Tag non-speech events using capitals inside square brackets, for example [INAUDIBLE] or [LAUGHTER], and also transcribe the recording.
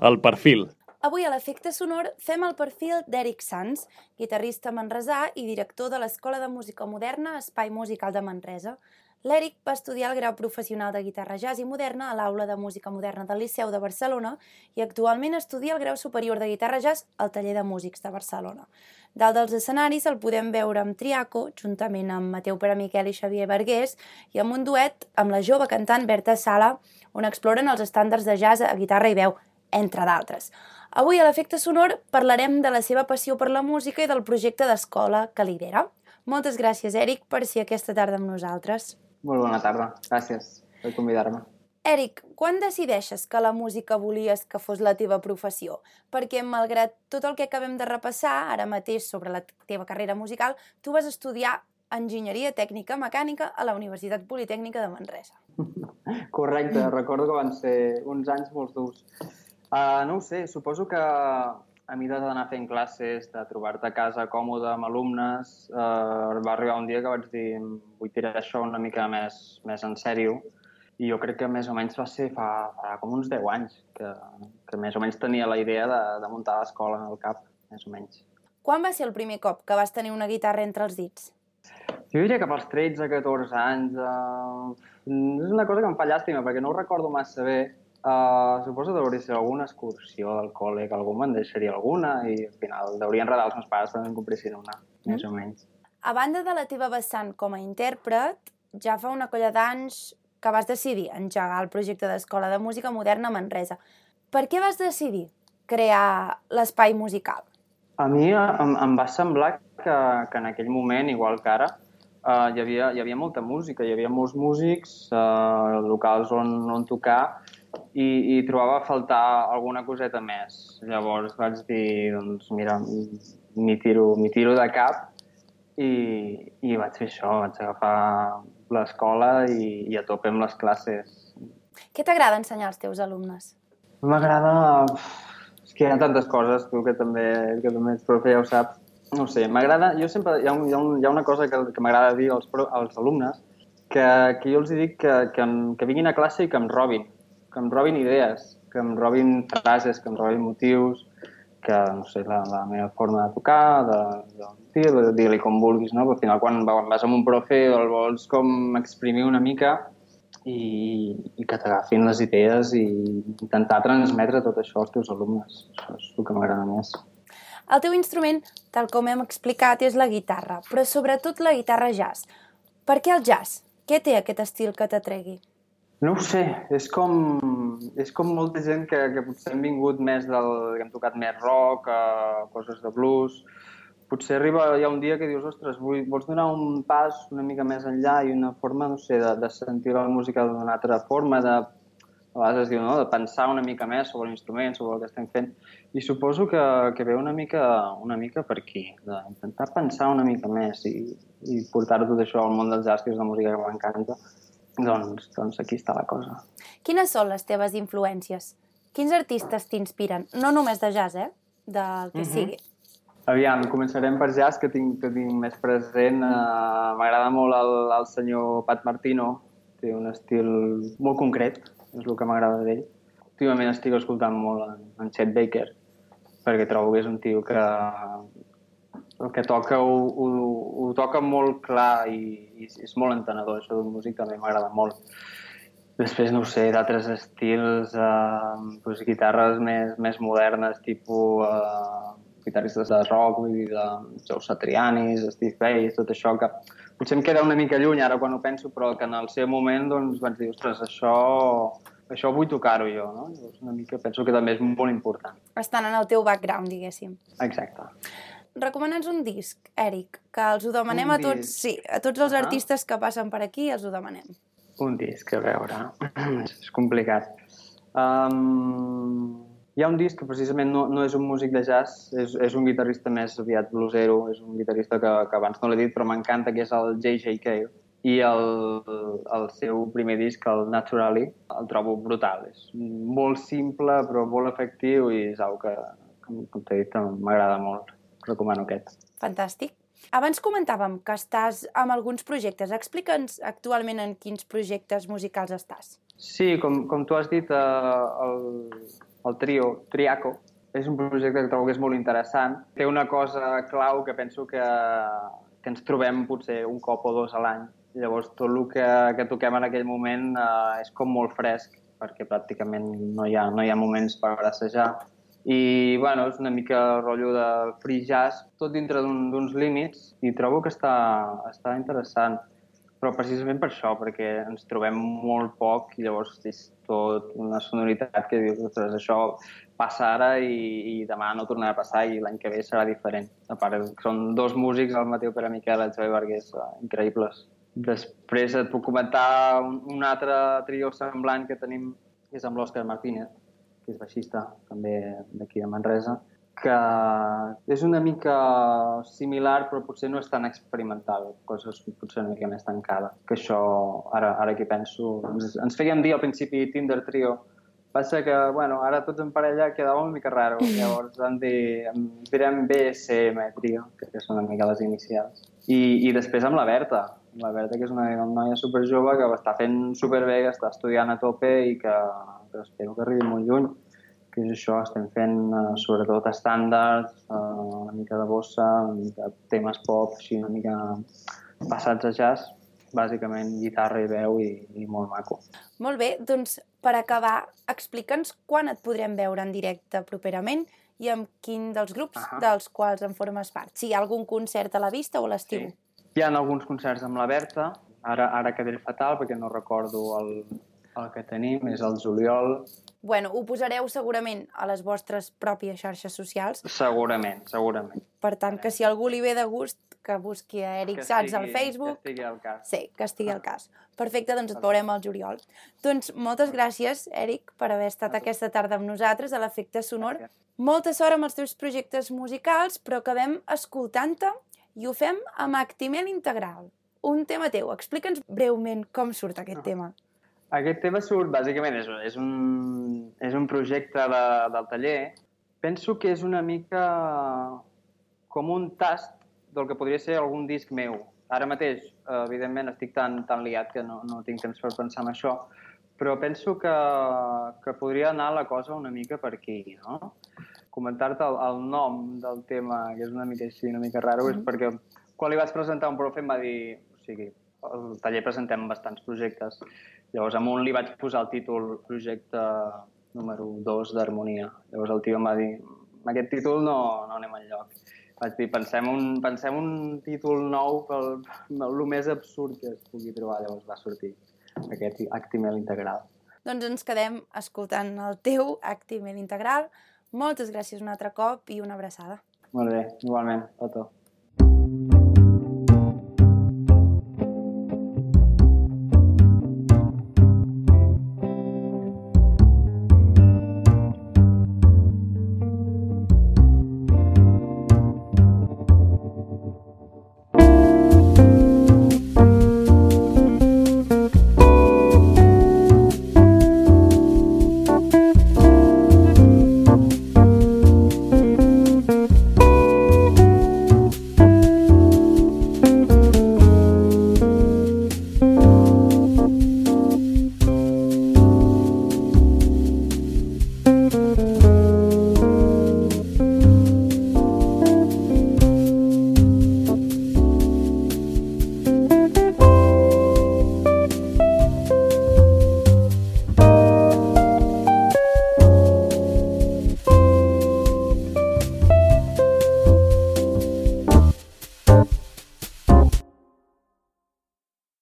El perfil. Avui a l'Efecte Sonor fem el perfil d'Eric Sanz, guitarrista manresà i director de l'Escola de Música Moderna Espai Musical de Manresa. L'Eric va estudiar el grau professional de guitarra jazz i moderna a l'Aula de Música Moderna del Liceu de Barcelona i actualment estudia el grau superior de guitarra jazz al Taller de Músics de Barcelona. Dalt dels escenaris el podem veure amb Triaco, juntament amb Mateu Peramiquel i Xavier Vergués, i amb un duet amb la jove cantant Berta Sala, on exploren els estàndards de jazz a guitarra i veu, entre d'altres. Avui a l'Efecte Sonor parlarem de la seva passió per la música i del projecte d'escola que lidera. Moltes gràcies, Eric, per ser aquesta tarda amb nosaltres. Molt bona tarda. Gràcies per convidar-me. Eric, quan decideixes que la música volies que fos la teva professió? Perquè, malgrat tot el que acabem de repassar ara mateix sobre la teva carrera musical, tu vas estudiar Enginyeria Tècnica Mecànica a la Universitat Politècnica de Manresa. [LAUGHS] Correcte, recordo que van ser uns anys molt durs. Uh, no ho sé, suposo que a mesura d'anar fent classes, de trobar-te a casa còmode amb alumnes, eh, va arribar un dia que vaig dir vull tirar això una mica més, més en sèrio i jo crec que més o menys va ser fa, fa com uns 10 anys que, que més o menys tenia la idea de, de muntar l'escola al cap, més o menys. Quan va ser el primer cop que vas tenir una guitarra entre els dits? Jo diria que pels 13-14 anys. Eh, és una cosa que em fa llàstima, perquè no ho recordo massa bé, Uh, suposo que hauria ser alguna excursió del col·le, que algú me'n deixaria alguna i al final deurien enredar els meus pares perquè em compressin una, mm. més o menys. A banda de la teva vessant com a intèrpret, ja fa una colla d'anys que vas decidir engegar el projecte d'Escola de Música Moderna a Manresa. Per què vas decidir crear l'espai musical? A mi em, em va semblar que, que en aquell moment, igual que ara, uh, hi, havia, hi havia molta música, hi havia molts músics, uh, locals on, on tocar, i, i trobava a faltar alguna coseta més. Llavors vaig dir, doncs mira, m'hi tiro, tiro de cap i, i vaig fer això, vaig agafar l'escola i, i a tope amb les classes. Què t'agrada ensenyar als teus alumnes? M'agrada... És que hi ha tantes coses, tu, que també, que també ets profe, ja ho saps. No sé, m'agrada... Jo sempre... Hi ha, un, hi ha, un, hi ha una cosa que, que m'agrada dir als, als alumnes, que, que jo els dic que, que, que vinguin a classe i que em robin que em robin idees, que em robin frases, que em robin motius, que, no sé, la, la meva forma de tocar, de, de, de, de dir-li com vulguis, no? Però al final, quan vas amb un profe, el vols com exprimir una mica i, i que t'agafin les idees i intentar transmetre tot això als teus alumnes. Això és el que m'agrada més. El teu instrument, tal com hem explicat, és la guitarra, però sobretot la guitarra jazz. Per què el jazz? Què té aquest estil que t'atregui? No ho sé, és com, és com molta gent que, que potser hem vingut més del... que hem tocat més rock, uh, coses de blues. Potser arriba ha un dia que dius, ostres, vull, vols donar un pas una mica més enllà i una forma, no sé, de, de sentir la música d'una altra forma, de, a vegades es diu, no?, de pensar una mica més sobre l'instrument, sobre el que estem fent. I suposo que, que ve una mica, una mica per aquí, d'intentar pensar una mica més i, i portar tot això al món dels jazz, que és la música que m'encanta, doncs, doncs aquí està la cosa. Quines són les teves influències? Quins artistes t'inspiren? No només de jazz, eh? Del que uh mhm. -huh. sigui. Aviam, començarem per jazz, que tinc, que tinc més present. Uh, M'agrada molt el, el senyor Pat Martino, té un estil molt concret, és el que m'agrada d'ell. Últimament estic escoltant molt en, en Chet Baker, perquè trobo que és un tio que el que toca ho, ho, ho toca molt clar i, i és molt entenedor, això del músic també m'agrada molt. Després, no sé, d'altres estils, eh, doncs, guitarres més, més modernes, tipus eh, guitarristes de rock, vull dir, de Joe Satriani, Steve Vai, tot això, que potser em queda una mica lluny ara quan ho penso, però que en el seu moment doncs, vaig dir, ostres, això, això vull tocar-ho jo, no? Llavors, una mica penso que també és molt important. Estan en el teu background, diguéssim. Exacte recomana'ns un disc, Eric, que els ho demanem un a tots, disc. sí, a tots els ah. artistes que passen per aquí els ho demanem. Un disc, a veure, [CLEARS THROAT] és complicat. Um, hi ha un disc que precisament no, no és un músic de jazz, és, és un guitarrista més aviat bluesero, és un guitarrista que, que abans no l'he dit, però m'encanta, que és el J.J. Cale. I el, el seu primer disc, el Naturally, el trobo brutal. És molt simple, però molt efectiu i és una que, com, com t'he dit, m'agrada molt recomano aquest. Fantàstic. Abans comentàvem que estàs amb alguns projectes. Explica'ns actualment en quins projectes musicals estàs. Sí, com, com tu has dit, eh, el, el trio, Triaco, és un projecte que trobo que és molt interessant. Té una cosa clau que penso que, que ens trobem potser un cop o dos a l'any. Llavors, tot el que, que toquem en aquell moment eh, és com molt fresc, perquè pràcticament no hi ha, no hi ha moments per assajar. I, bueno, és una mica el rotllo de free jazz, tot dintre d'uns un, límits, i trobo que està, està interessant. Però precisament per això, perquè ens trobem molt poc i llavors és tot una sonoritat que dius, ostres, això passa ara i, i demà no tornarà a passar i l'any que ve serà diferent. A part, són dos músics, el Mateu Pere Miquel i el Xavi Vargas, eh, increïbles. Després et puc comentar un, un altre trio semblant que tenim, que és amb l'Òscar Martínez, que és baixista també d'aquí de Manresa, que és una mica similar però potser no és tan experimental, coses potser una mica més tancada. Que això, ara, ara que penso, ens, ens fèiem dir al principi Tinder Trio, passa que, bueno, ara tots en parella quedava una mica raro, llavors vam dir, direm BSM Trio, que són una mica les inicials. I, i després amb la Berta, la Berta que és una, una noia super jove que està fent superbé, que està estudiant a tope i que, que espero que arribi molt lluny que és això, estem fent uh, sobretot estàndards, uh, una mica de bossa, una mica temes pop, així una mica passats a jazz, bàsicament guitarra i veu i, i molt maco. Molt bé, doncs per acabar, explica'ns quan et podrem veure en directe properament i amb quin dels grups uh -huh. dels quals en formes part. Si hi ha algun concert a la vista o a l'estiu. Sí. Hi ha alguns concerts amb la Berta, ara, ara quedaré fatal perquè no recordo el, el que tenim, és el juliol, Bueno, ho posareu segurament a les vostres pròpies xarxes socials. Segurament, segurament. Per tant, que si algú li ve de gust, que busqui a Eric Sats al Facebook. Que estigui al cas. Sí, que estigui al cas. Perfecte, doncs et veurem al juliol. Doncs moltes gràcies, Eric, per haver estat aquesta tarda amb nosaltres a l'Efecte Sonor. Molta sort amb els teus projectes musicals, però acabem escoltant-te i ho fem amb Actimel Integral. Un tema teu. Explica'ns breument com surt aquest no. tema. Aquest tema surt, bàsicament, és, és, un, és un projecte de, del taller. Penso que és una mica com un tast del que podria ser algun disc meu. Ara mateix, evidentment, estic tan, tan liat que no, no tinc temps per pensar en això, però penso que, que podria anar la cosa una mica per aquí, no? Comentar-te el, el nom del tema, que és una mica així, una mica raro, mm -hmm. és perquè quan li vaig presentar un profe em va dir, o sigui, al taller presentem bastants projectes Llavors, a un li vaig posar el títol projecte número 2 d'Harmonia. Llavors el tio em va dir, amb aquest títol no, no anem enlloc. Vaig dir, pensem un, pensem un títol nou pel, el més absurd que es pugui trobar. Llavors va sortir aquest Actimel Integral. Doncs ens quedem escoltant el teu Actimel Integral. Moltes gràcies un altre cop i una abraçada. Molt bé, igualment, Toto.